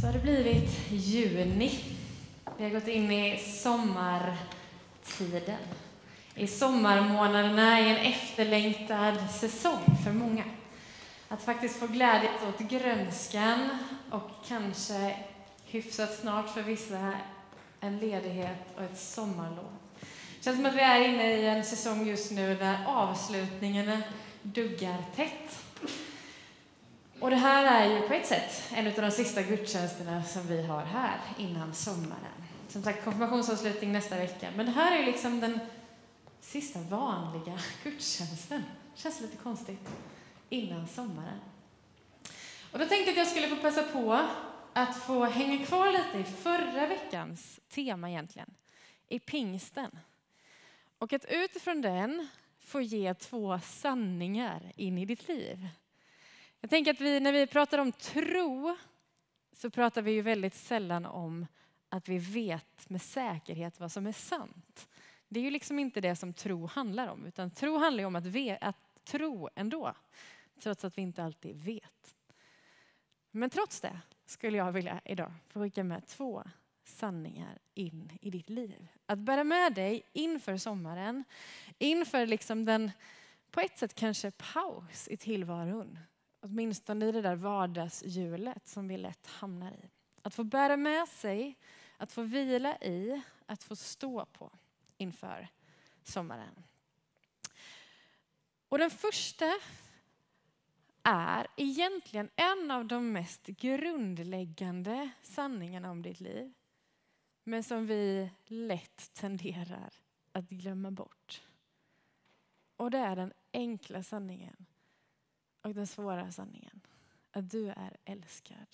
Så har det blivit juni. Vi har gått in i sommartiden. I sommarmånaderna i en efterlängtad säsong för många. Att faktiskt få glädjas åt grönskan och kanske hyfsat snart för vissa en ledighet och ett sommarlov. Det känns som att vi är inne i en säsong just nu där avslutningarna duggar tätt. Och det här är ju på ett sätt en av de sista gudstjänsterna som vi har här innan sommaren. Som sagt, konfirmationsavslutning nästa vecka. Men det här är ju liksom den sista vanliga gudstjänsten. Känns lite konstigt. Innan sommaren. Och då tänkte jag att jag skulle få passa på att få hänga kvar lite i förra veckans tema egentligen. I pingsten. Och att utifrån den få ge två sanningar in i ditt liv. Jag tänker att vi, när vi pratar om tro så pratar vi ju väldigt sällan om att vi vet med säkerhet vad som är sant. Det är ju liksom inte det som tro handlar om, utan tro handlar om att, ve, att tro ändå, trots att vi inte alltid vet. Men trots det skulle jag vilja idag få skicka med två sanningar in i ditt liv. Att bära med dig inför sommaren, inför liksom den på ett sätt kanske paus i tillvaron. Åtminstone i det där vardagshjulet som vi lätt hamnar i. Att få bära med sig, att få vila i, att få stå på inför sommaren. Och den första är egentligen en av de mest grundläggande sanningarna om ditt liv. Men som vi lätt tenderar att glömma bort. Och det är den enkla sanningen och den svåra sanningen. Att du är älskad.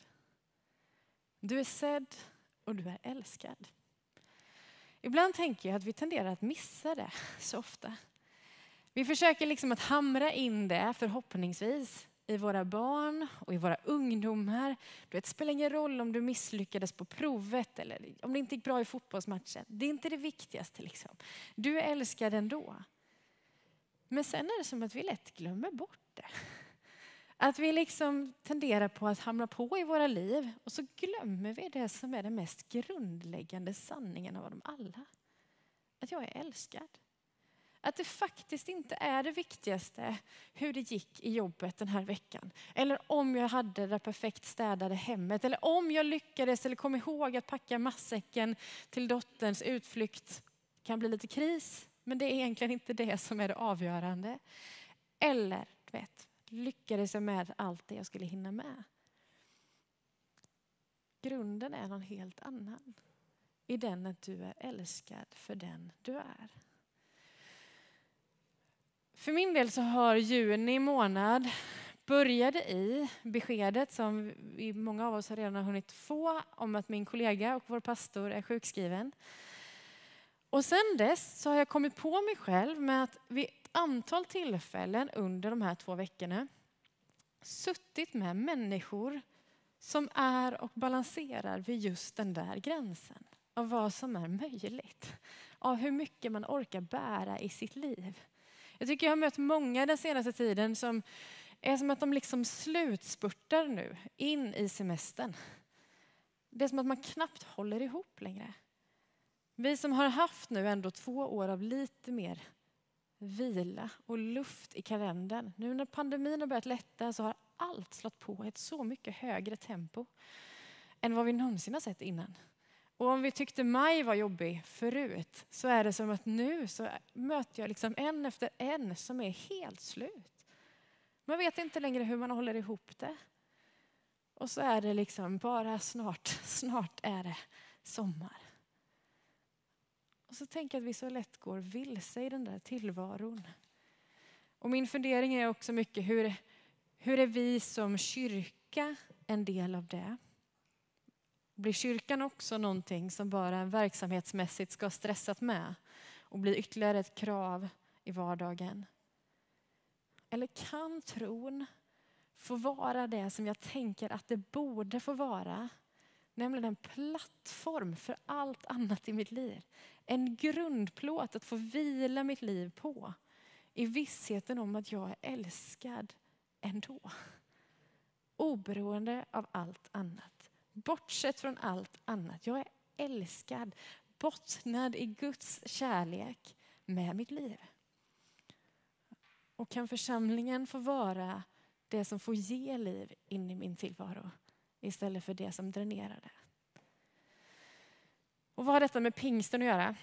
Du är sedd och du är älskad. Ibland tänker jag att vi tenderar att missa det så ofta. Vi försöker liksom att hamra in det förhoppningsvis i våra barn och i våra ungdomar. det spelar ingen roll om du misslyckades på provet eller om det inte gick bra i fotbollsmatchen. Det är inte det viktigaste. Liksom. Du är älskad ändå. Men sen är det som att vi lätt glömmer bort det. Att vi liksom tenderar på att hamna på i våra liv och så glömmer vi det som är den mest grundläggande sanningen av dem alla. Att jag är älskad. Att det faktiskt inte är det viktigaste hur det gick i jobbet den här veckan. Eller om jag hade det perfekt städade hemmet. Eller om jag lyckades eller kom ihåg att packa matsäcken till dotterns utflykt. Det kan bli lite kris, men det är egentligen inte det som är det avgörande. Eller, du vet, lyckades jag med allt det jag skulle hinna med? Grunden är någon helt annan. I den att du är älskad för den du är. För min del så har juni månad började i beskedet som vi, många av oss har redan hunnit få om att min kollega och vår pastor är sjukskriven. Och sen dess så har jag kommit på mig själv med att vid antal tillfällen under de här två veckorna suttit med människor som är och balanserar vid just den där gränsen av vad som är möjligt. Av hur mycket man orkar bära i sitt liv. Jag tycker jag har mött många den senaste tiden som är som att de liksom slutspurtar nu in i semestern. Det är som att man knappt håller ihop längre. Vi som har haft nu ändå två år av lite mer vila och luft i kalendern. Nu när pandemin har börjat lätta så har allt slått på ett så mycket högre tempo än vad vi någonsin har sett innan. Och om vi tyckte maj var jobbig förut så är det som att nu så möter jag liksom en efter en som är helt slut. Man vet inte längre hur man håller ihop det. Och så är det liksom bara snart, snart är det sommar. Och så tänker jag att vi så lätt går vilse i den där tillvaron. Och min fundering är också mycket hur, hur är vi som kyrka en del av det? Blir kyrkan också någonting som bara verksamhetsmässigt ska stressat med och bli ytterligare ett krav i vardagen? Eller kan tron få vara det som jag tänker att det borde få vara? Nämligen en plattform för allt annat i mitt liv. En grundplåt att få vila mitt liv på. I vissheten om att jag är älskad ändå. Oberoende av allt annat. bortsett från allt annat. Jag är älskad, bottnad i Guds kärlek med mitt liv. Och kan församlingen få vara det som får ge liv in i min tillvaro istället för det som dränerar det. Och vad har detta med pingsten att göra?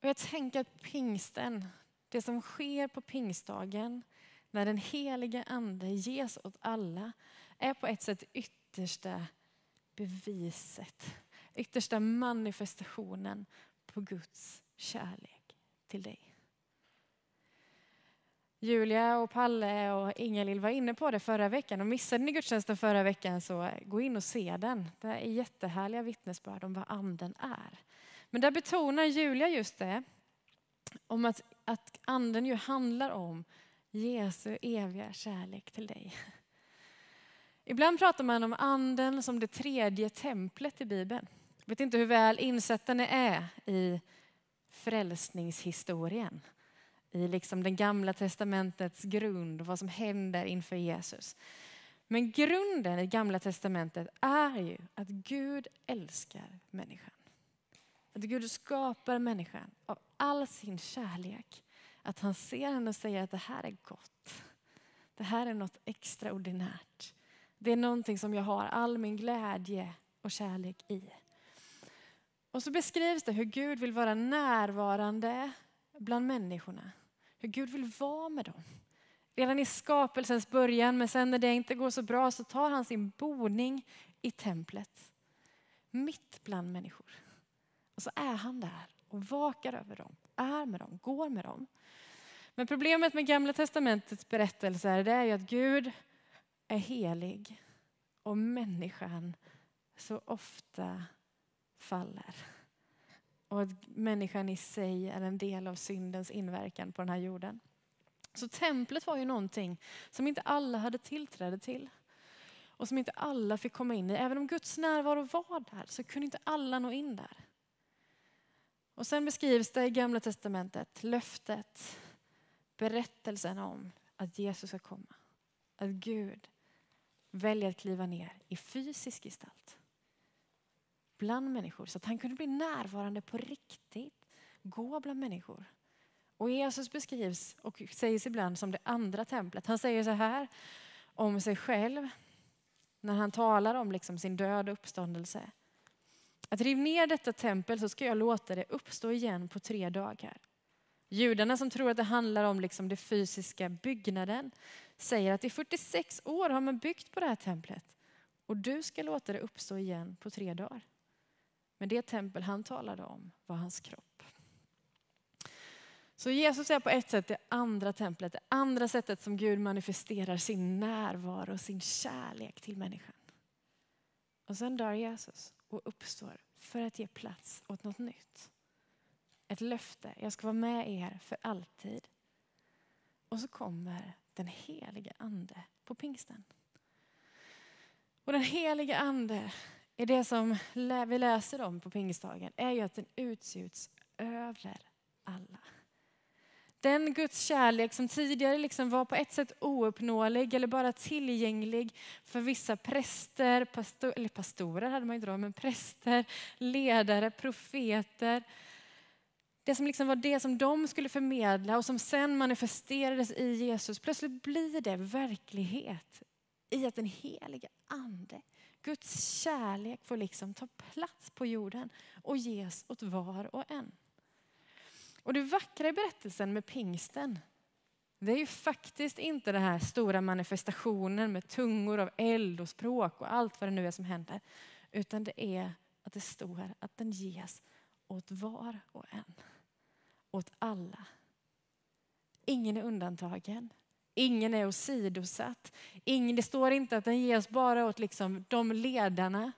Och jag tänker att pingsten, det som sker på pingstdagen när den heliga ande ges åt alla är på ett sätt yttersta beviset, yttersta manifestationen på Guds kärlek till dig. Julia och Palle och Ingalill var inne på det förra veckan och missade ni gudstjänsten förra veckan så gå in och se den. Det är jättehärliga vittnesbörd om vad anden är. Men där betonar Julia just det, om att, att anden ju handlar om Jesu eviga kärlek till dig. Ibland pratar man om anden som det tredje templet i Bibeln. Jag vet inte hur väl insatta ni är i frälsningshistorien. I liksom den gamla testamentets grund och vad som händer inför Jesus. Men grunden i gamla testamentet är ju att Gud älskar människan. Att Gud skapar människan av all sin kärlek. Att han ser henne och säger att det här är gott. Det här är något extraordinärt. Det är någonting som jag har all min glädje och kärlek i. Och så beskrivs det hur Gud vill vara närvarande bland människorna. Hur Gud vill vara med dem. Redan i skapelsens början, men sen när det inte går så bra så tar han sin boning i templet. Mitt bland människor. Och så är han där och vakar över dem, är med dem, går med dem. Men problemet med Gamla Testamentets berättelser det är ju att Gud är helig och människan så ofta faller. Och att människan i sig är en del av syndens inverkan på den här jorden. Så templet var ju någonting som inte alla hade tillträde till. Och som inte alla fick komma in i. Även om Guds närvaro var där så kunde inte alla nå in där. Och sen beskrivs det i Gamla Testamentet, löftet, berättelsen om att Jesus ska komma. Att Gud väljer att kliva ner i fysisk gestalt bland människor så att han kunde bli närvarande på riktigt, gå bland människor. Och Jesus beskrivs och sägs ibland som det andra templet. Han säger så här om sig själv när han talar om liksom sin död och uppståndelse. Att riv ner detta tempel så ska jag låta det uppstå igen på tre dagar. Judarna som tror att det handlar om liksom den fysiska byggnaden säger att i 46 år har man byggt på det här templet och du ska låta det uppstå igen på tre dagar. Men det tempel han talade om var hans kropp. Så Jesus är på ett sätt det andra templet, det andra sättet som Gud manifesterar sin närvaro och sin kärlek till människan. Och sen dör Jesus och uppstår för att ge plats åt något nytt. Ett löfte, jag ska vara med er för alltid. Och så kommer den helige ande på pingsten. Och den helige ande i det som vi läser om på pingstdagen är ju att den utgjuts över alla. Den Guds kärlek som tidigare liksom var på ett sätt ouppnåelig eller bara tillgänglig för vissa präster, pastor, eller pastorer hade man inte då, men präster, ledare, profeter. Det som liksom var det som de skulle förmedla och som sen manifesterades i Jesus. Plötsligt blir det verklighet i att den heliga ande Guds kärlek får liksom ta plats på jorden och ges åt var och en. Och det vackra i berättelsen med pingsten, det är ju faktiskt inte den här stora manifestationen med tungor av eld och språk och allt vad det nu är som händer. Utan det är att det står att den ges åt var och en. Åt alla. Ingen är undantagen. Ingen är åsidosatt. Ingen, det står inte att den ges bara åt liksom de ledarna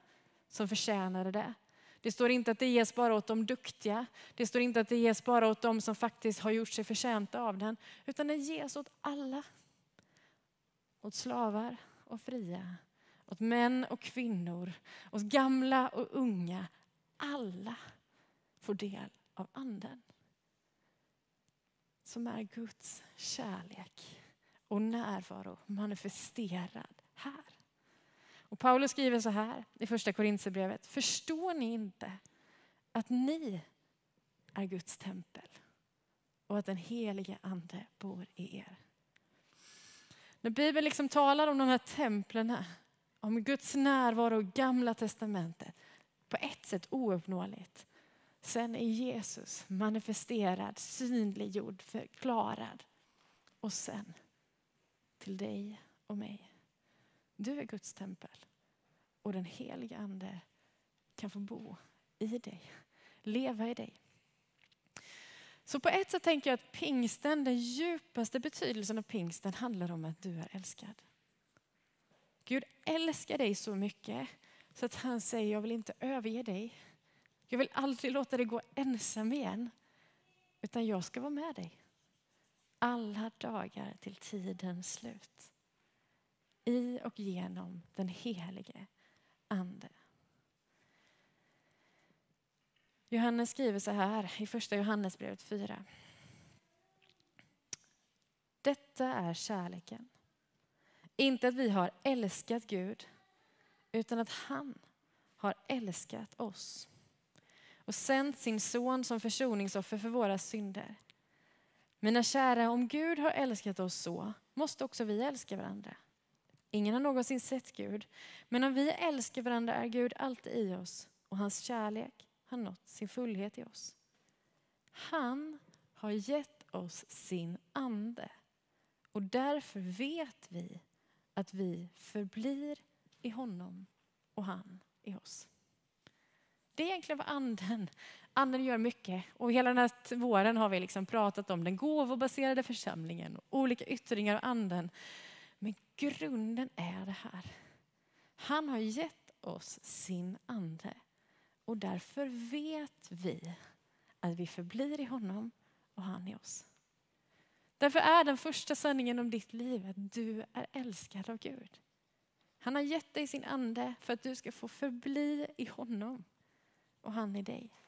som förtjänade det. Det står inte att det ges bara åt de duktiga. Det står inte att det ges bara åt de som faktiskt har gjort sig förtjänta av den. Utan den ges åt alla. Åt slavar och fria. Åt män och kvinnor. Åt gamla och unga. Alla får del av anden. Som är Guds kärlek och närvaro manifesterad här. Och Paulus skriver så här i första Korintierbrevet. Förstår ni inte att ni är Guds tempel och att den helige ande bor i er? När Bibeln liksom talar om de här templen, om Guds närvaro i Gamla Testamentet, på ett sätt ouppnåeligt. Sen är Jesus manifesterad, synliggjord, förklarad. Och sen till dig och mig. Du är Guds tempel och den heliga ande kan få bo i dig, leva i dig. Så på ett sätt tänker jag att pingsten, den djupaste betydelsen av pingsten handlar om att du är älskad. Gud älskar dig så mycket så att han säger jag vill inte överge dig. Jag vill aldrig låta dig gå ensam igen. Utan jag ska vara med dig. Alla dagar till tidens slut. I och genom den helige Ande. Johannes skriver så här i första Johannesbrevet 4. Detta är kärleken. Inte att vi har älskat Gud, utan att han har älskat oss och sänt sin son som försoningsoffer för våra synder. Mina kära, om Gud har älskat oss så måste också vi älska varandra. Ingen har någonsin sett Gud, men om vi älskar varandra är Gud alltid i oss och hans kärlek har nått sin fullhet i oss. Han har gett oss sin ande och därför vet vi att vi förblir i honom och han i oss. Det är egentligen vad anden, anden gör mycket. Och hela den här våren har vi liksom pratat om den gåvobaserade församlingen och olika yttringar av anden. Men grunden är det här. Han har gett oss sin ande och därför vet vi att vi förblir i honom och han i oss. Därför är den första sanningen om ditt liv att du är älskad av Gud. Han har gett dig sin ande för att du ska få förbli i honom och han i dig.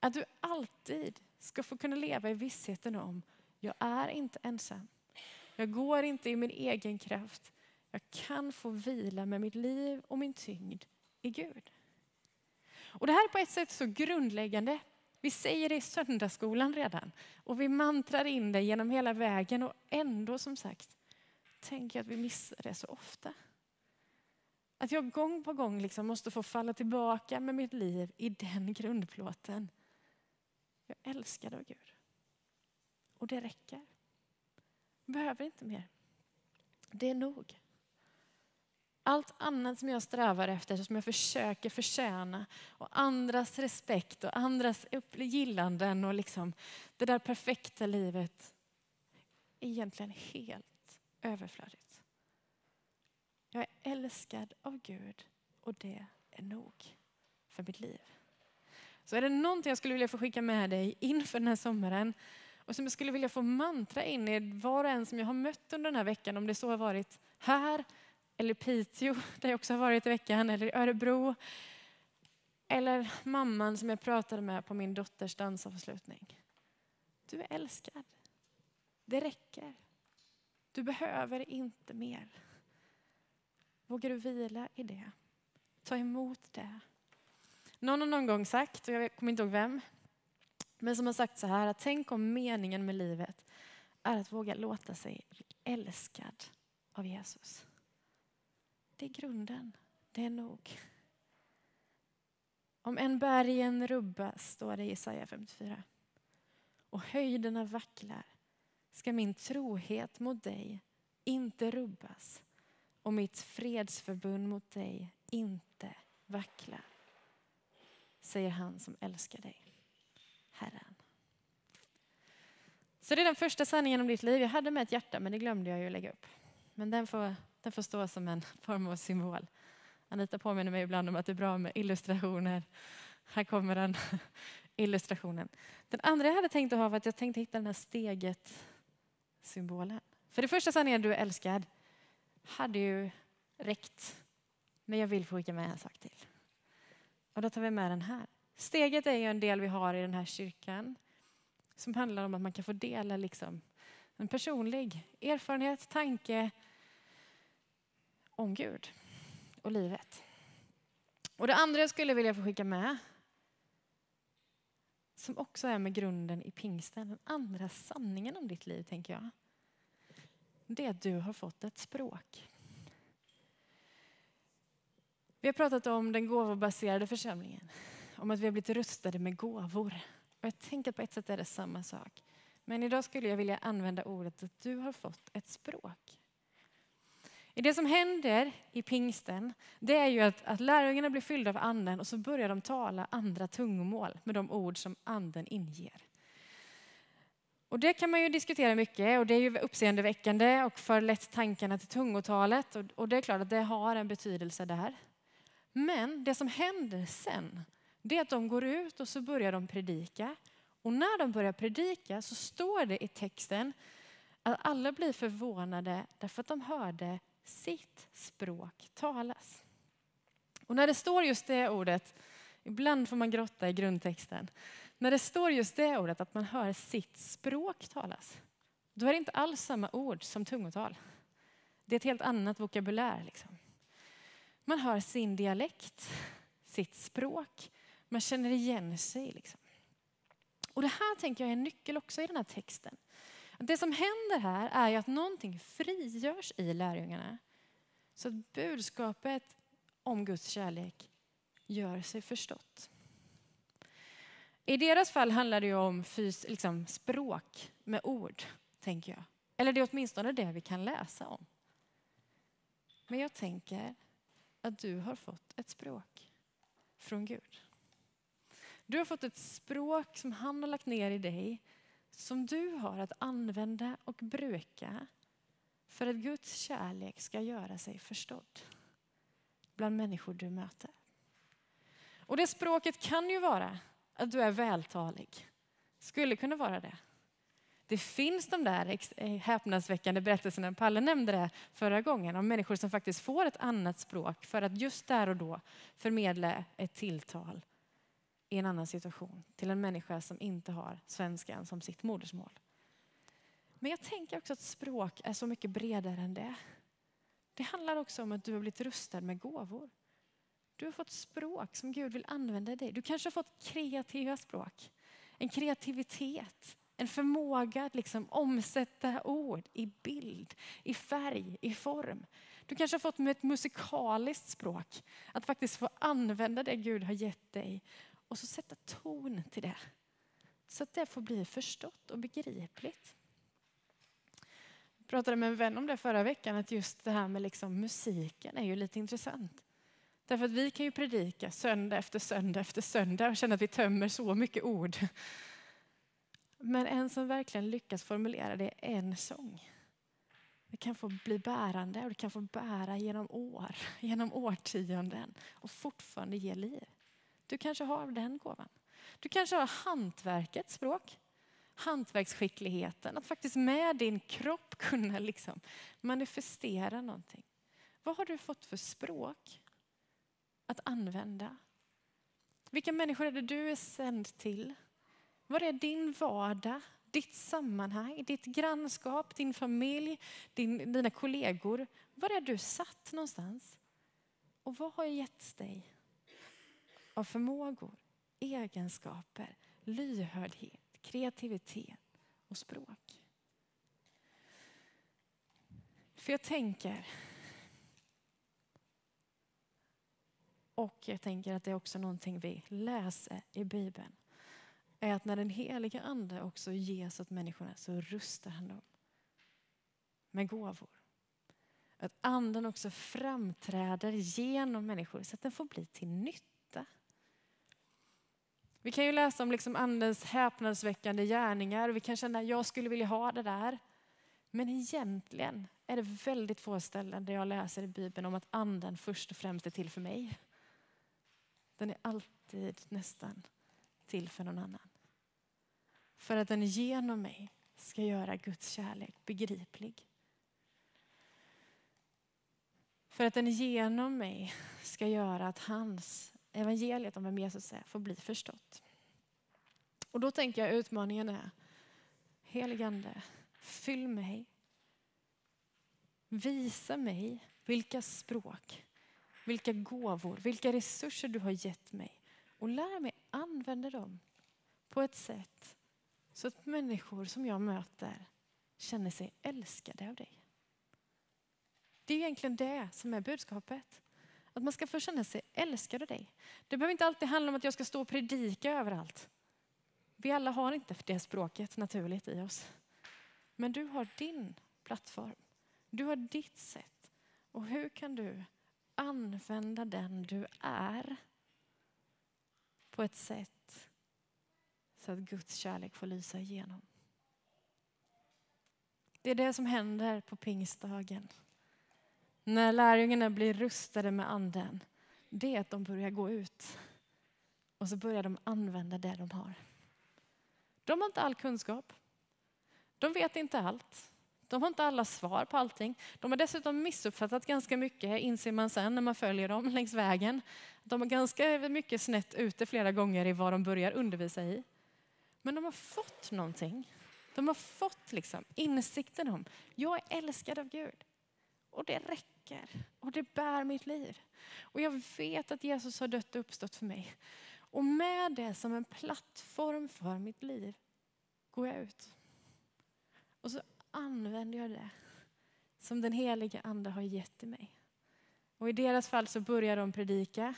Att du alltid ska få kunna leva i vissheten om, jag är inte ensam. Jag går inte i min egen kraft. Jag kan få vila med mitt liv och min tyngd i Gud. Och Det här är på ett sätt så grundläggande. Vi säger det i söndagsskolan redan och vi mantrar in det genom hela vägen och ändå som sagt tänker jag att vi missar det så ofta. Att jag gång på gång liksom måste få falla tillbaka med mitt liv i den grundplåten. Jag älskar av Gud. Och det räcker. Jag behöver inte mer. Det är nog. Allt annat som jag strävar efter, som jag försöker förtjäna och andras respekt och andras gillanden och liksom det där perfekta livet är egentligen helt överflödigt. Jag är älskad av Gud och det är nog för mitt liv. Så är det någonting jag skulle vilja få skicka med dig inför den här sommaren och som jag skulle vilja få mantra in i var och en som jag har mött under den här veckan, om det så har varit här eller Piteå, där jag också har varit i veckan, eller i Örebro. Eller mamman som jag pratade med på min dotters dansavslutning. Du är älskad. Det räcker. Du behöver inte mer. Vågar du vila i det? Ta emot det. Någon har någon gång sagt, och jag kommer inte ihåg vem, men som har sagt så här att tänk om meningen med livet är att våga låta sig bli älskad av Jesus. Det är grunden. Det är nog. Om en bergen rubbas, står det i Jesaja 54, och höjderna vacklar ska min trohet mot dig inte rubbas och mitt fredsförbund mot dig inte vacklar. Säger han som älskar dig, Herren. Så det är den första sanningen om ditt liv. Jag hade med ett hjärta men det glömde jag ju lägga upp. Men den får, den får stå som en form av symbol. Anita påminner mig ibland om att det är bra med illustrationer. Här kommer den illustrationen. Den andra jag hade tänkt att ha var att jag tänkte hitta den här steget-symbolen. För det första sanningen, du är älskad hade ju räckt. Men jag vill få skicka med en sak till. Och då tar vi med den här. Steget är ju en del vi har i den här kyrkan som handlar om att man kan få dela liksom en personlig erfarenhet, tanke om Gud. och livet. Och det andra jag skulle vilja få skicka med, som också är med grunden i pingsten, den andra sanningen om ditt liv tänker jag, det är att du har fått ett språk. Vi har pratat om den gåvobaserade församlingen, om att vi har blivit rustade med gåvor. Och jag tänker att på ett sätt är det samma sak. Men idag skulle jag vilja använda ordet att du har fått ett språk. I det som händer i pingsten, det är ju att, att lärjungarna blir fyllda av anden och så börjar de tala andra tungomål med de ord som anden inger. Och det kan man ju diskutera mycket och det är ju uppseendeväckande och för lätt tankarna till tungotalet och, och det är klart att det har en betydelse där. Men det som händer sen, det är att de går ut och så börjar de predika. Och när de börjar predika så står det i texten att alla blir förvånade därför att de hörde sitt språk talas. Och när det står just det ordet, ibland får man grotta i grundtexten, när det står just det ordet att man hör sitt språk talas, då är det inte alls samma ord som tungotal. Det är ett helt annat vokabulär. Liksom. Man hör sin dialekt, sitt språk, man känner igen sig. Liksom. Och det här tänker jag är en nyckel också i den här texten. Det som händer här är ju att någonting frigörs i lärjungarna. Så att budskapet om Guds kärlek gör sig förstått. I deras fall handlar det ju om fys, liksom, språk med ord, tänker jag. Eller det är åtminstone det vi kan läsa om. Men jag tänker att du har fått ett språk från Gud. Du har fått ett språk som han har lagt ner i dig som du har att använda och bruka för att Guds kärlek ska göra sig förstådd bland människor du möter. Och det språket kan ju vara att du är vältalig. Skulle kunna vara det. Det finns de där eh, häpnadsväckande berättelserna, Palle nämnde det förra gången, om människor som faktiskt får ett annat språk för att just där och då förmedla ett tilltal i en annan situation till en människa som inte har svenskan som sitt modersmål. Men jag tänker också att språk är så mycket bredare än det. Det handlar också om att du har blivit rustad med gåvor. Du har fått språk som Gud vill använda i dig. Du kanske har fått kreativa språk. En kreativitet, en förmåga att liksom omsätta ord i bild, i färg, i form. Du kanske har fått med ett musikaliskt språk, att faktiskt få använda det Gud har gett dig och så sätta ton till det. Så att det får bli förstått och begripligt. Jag pratade med en vän om det förra veckan, att just det här med liksom musiken är ju lite intressant. Därför att vi kan ju predika söndag efter söndag efter söndag och känna att vi tömmer så mycket ord. Men en som verkligen lyckas formulera det är en sång. Det kan få bli bärande och det kan få bära genom år, genom årtionden och fortfarande ge liv. Du kanske har den gåvan. Du kanske har hantverkets språk. Hantverksskickligheten, att faktiskt med din kropp kunna liksom manifestera någonting. Vad har du fått för språk att använda? Vilka människor är det du är sänd till? Var är din vardag, ditt sammanhang, ditt grannskap, din familj, din, dina kollegor? Var är du satt någonstans? Och vad har gett dig av förmågor, egenskaper, lyhördhet, kreativitet och språk. För jag tänker, och jag tänker att det är också någonting vi läser i Bibeln, är att när den heliga Ande också ges åt människorna så rustar han dem med gåvor. Att anden också framträder genom människor så att den får bli till nytta vi kan ju läsa om liksom andens häpnadsväckande gärningar och vi kan känna att jag skulle vilja ha det där. Men egentligen är det väldigt få ställen där jag läser i Bibeln om att anden först och främst är till för mig. Den är alltid nästan till för någon annan. För att den genom mig ska göra Guds kärlek begriplig. För att den genom mig ska göra att hans evangeliet om vem Jesus är får bli förstått. Och då tänker jag utmaningen är, heligande, fyll mig. Visa mig vilka språk, vilka gåvor, vilka resurser du har gett mig och lär mig använda dem på ett sätt så att människor som jag möter känner sig älskade av dig. Det är egentligen det som är budskapet. Att man ska få känna sig älskad av dig. Det behöver inte alltid handla om att jag ska stå och predika överallt. Vi alla har inte det språket naturligt i oss. Men du har din plattform. Du har ditt sätt. Och hur kan du använda den du är på ett sätt så att Guds kärlek får lysa igenom? Det är det som händer på pingstdagen. När lärjungarna blir rustade med anden, det är att de börjar gå ut och så börjar de använda det de har. De har inte all kunskap. De vet inte allt. De har inte alla svar på allting. De har dessutom missuppfattat ganska mycket, inser man sen när man följer dem längs vägen. De har ganska mycket snett ute flera gånger i vad de börjar undervisa i. Men de har fått någonting. De har fått liksom insikten om, jag är älskad av Gud. Och det räcker. Och det bär mitt liv. Och jag vet att Jesus har dött och uppstått för mig. Och med det som en plattform för mitt liv går jag ut. Och så använder jag det som den heliga ande har gett till mig. Och i deras fall så börjar de predika.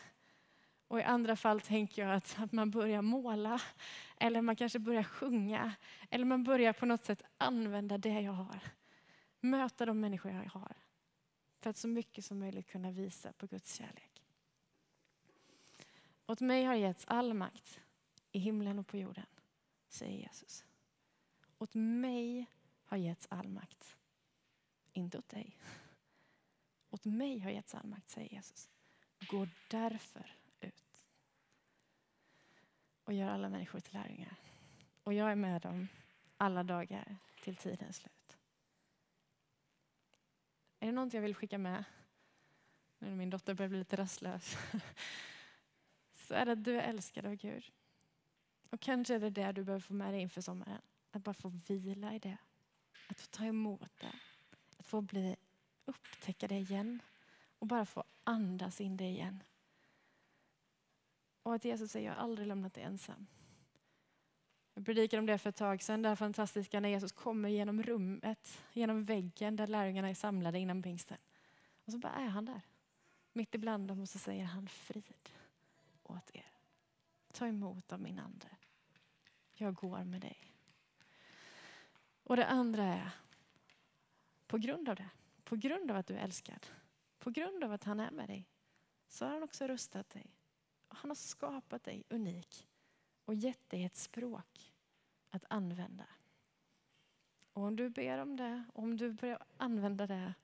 Och i andra fall tänker jag att, att man börjar måla. Eller man kanske börjar sjunga. Eller man börjar på något sätt använda det jag har. Möta de människor jag har. För att så mycket som möjligt kunna visa på Guds kärlek. Åt mig har getts all makt i himlen och på jorden, säger Jesus. Åt mig har getts all makt. Inte åt dig. Åt mig har getts all makt, säger Jesus. Gå därför och gör alla människor till lärjungar. Och jag är med dem alla dagar till tidens slut. Är det något jag vill skicka med? Nu när min dotter börjar bli lite rastlös. Så är det att du är älskad av Gud. Och kanske är det det du behöver få med dig inför sommaren. Att bara få vila i det. Att få ta emot det. Att få bli, upptäcka det igen. Och bara få andas in det igen. Och att Jesus säger, jag har aldrig lämnat dig ensam. Jag predikade om det för ett tag sedan, det här fantastiska när Jesus kommer genom rummet, genom väggen där lärjungarna är samlade innan pingsten. Och så bara är han där, mitt ibland dem och så säger han frid åt er. Ta emot av min ande. Jag går med dig. Och det andra är, på grund av det, på grund av att du är älskad, på grund av att han är med dig, så har han också rustat dig. Han har skapat dig unik och gett dig ett språk att använda. Och om du ber om det, om du börjar använda det,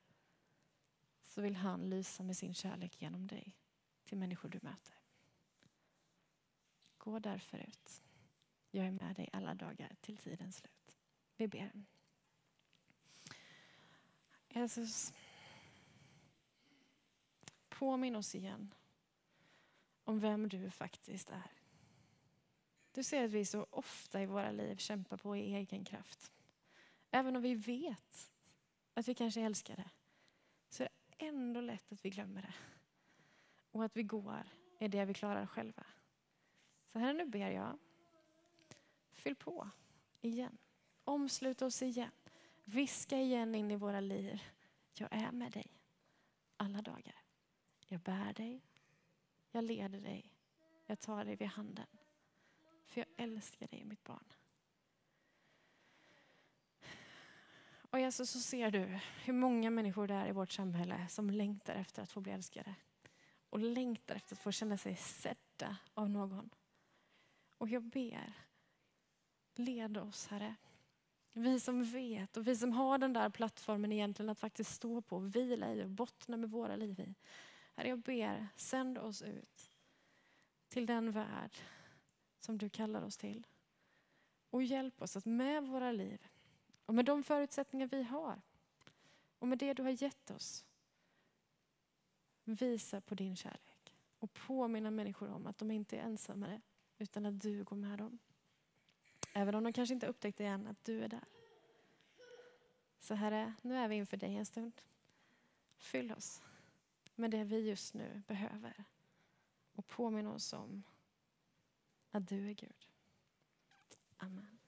så vill han lysa med sin kärlek genom dig till människor du möter. Gå därför ut. Jag är med dig alla dagar till tidens slut. Vi ber. Jesus, påminn oss igen om vem du faktiskt är. Du ser att vi så ofta i våra liv kämpar på i egen kraft. Även om vi vet att vi kanske älskar det så är det ändå lätt att vi glömmer det. Och att vi går är det vi klarar själva. Så här nu ber jag, fyll på igen. Omslut oss igen. Viska igen in i våra liv. Jag är med dig alla dagar. Jag bär dig. Jag leder dig. Jag tar dig vid handen. För jag älskar dig mitt barn. Och Jesus så ser du hur många människor det är i vårt samhälle som längtar efter att få bli älskade. Och längtar efter att få känna sig sedda av någon. Och jag ber, led oss Herre. Vi som vet och vi som har den där plattformen egentligen att faktiskt stå på, vila i och bottna med våra liv i. Herre jag ber, sänd oss ut till den värld som du kallar oss till. Och hjälp oss att med våra liv och med de förutsättningar vi har och med det du har gett oss visa på din kärlek och påminna människor om att de inte är ensamma utan att du går med dem. Även om de kanske inte upptäckt det än, att du är där. Så Herre, nu är vi inför dig en stund. Fyll oss med det vi just nu behöver. Och påminn oss om att du är Gud. Amen.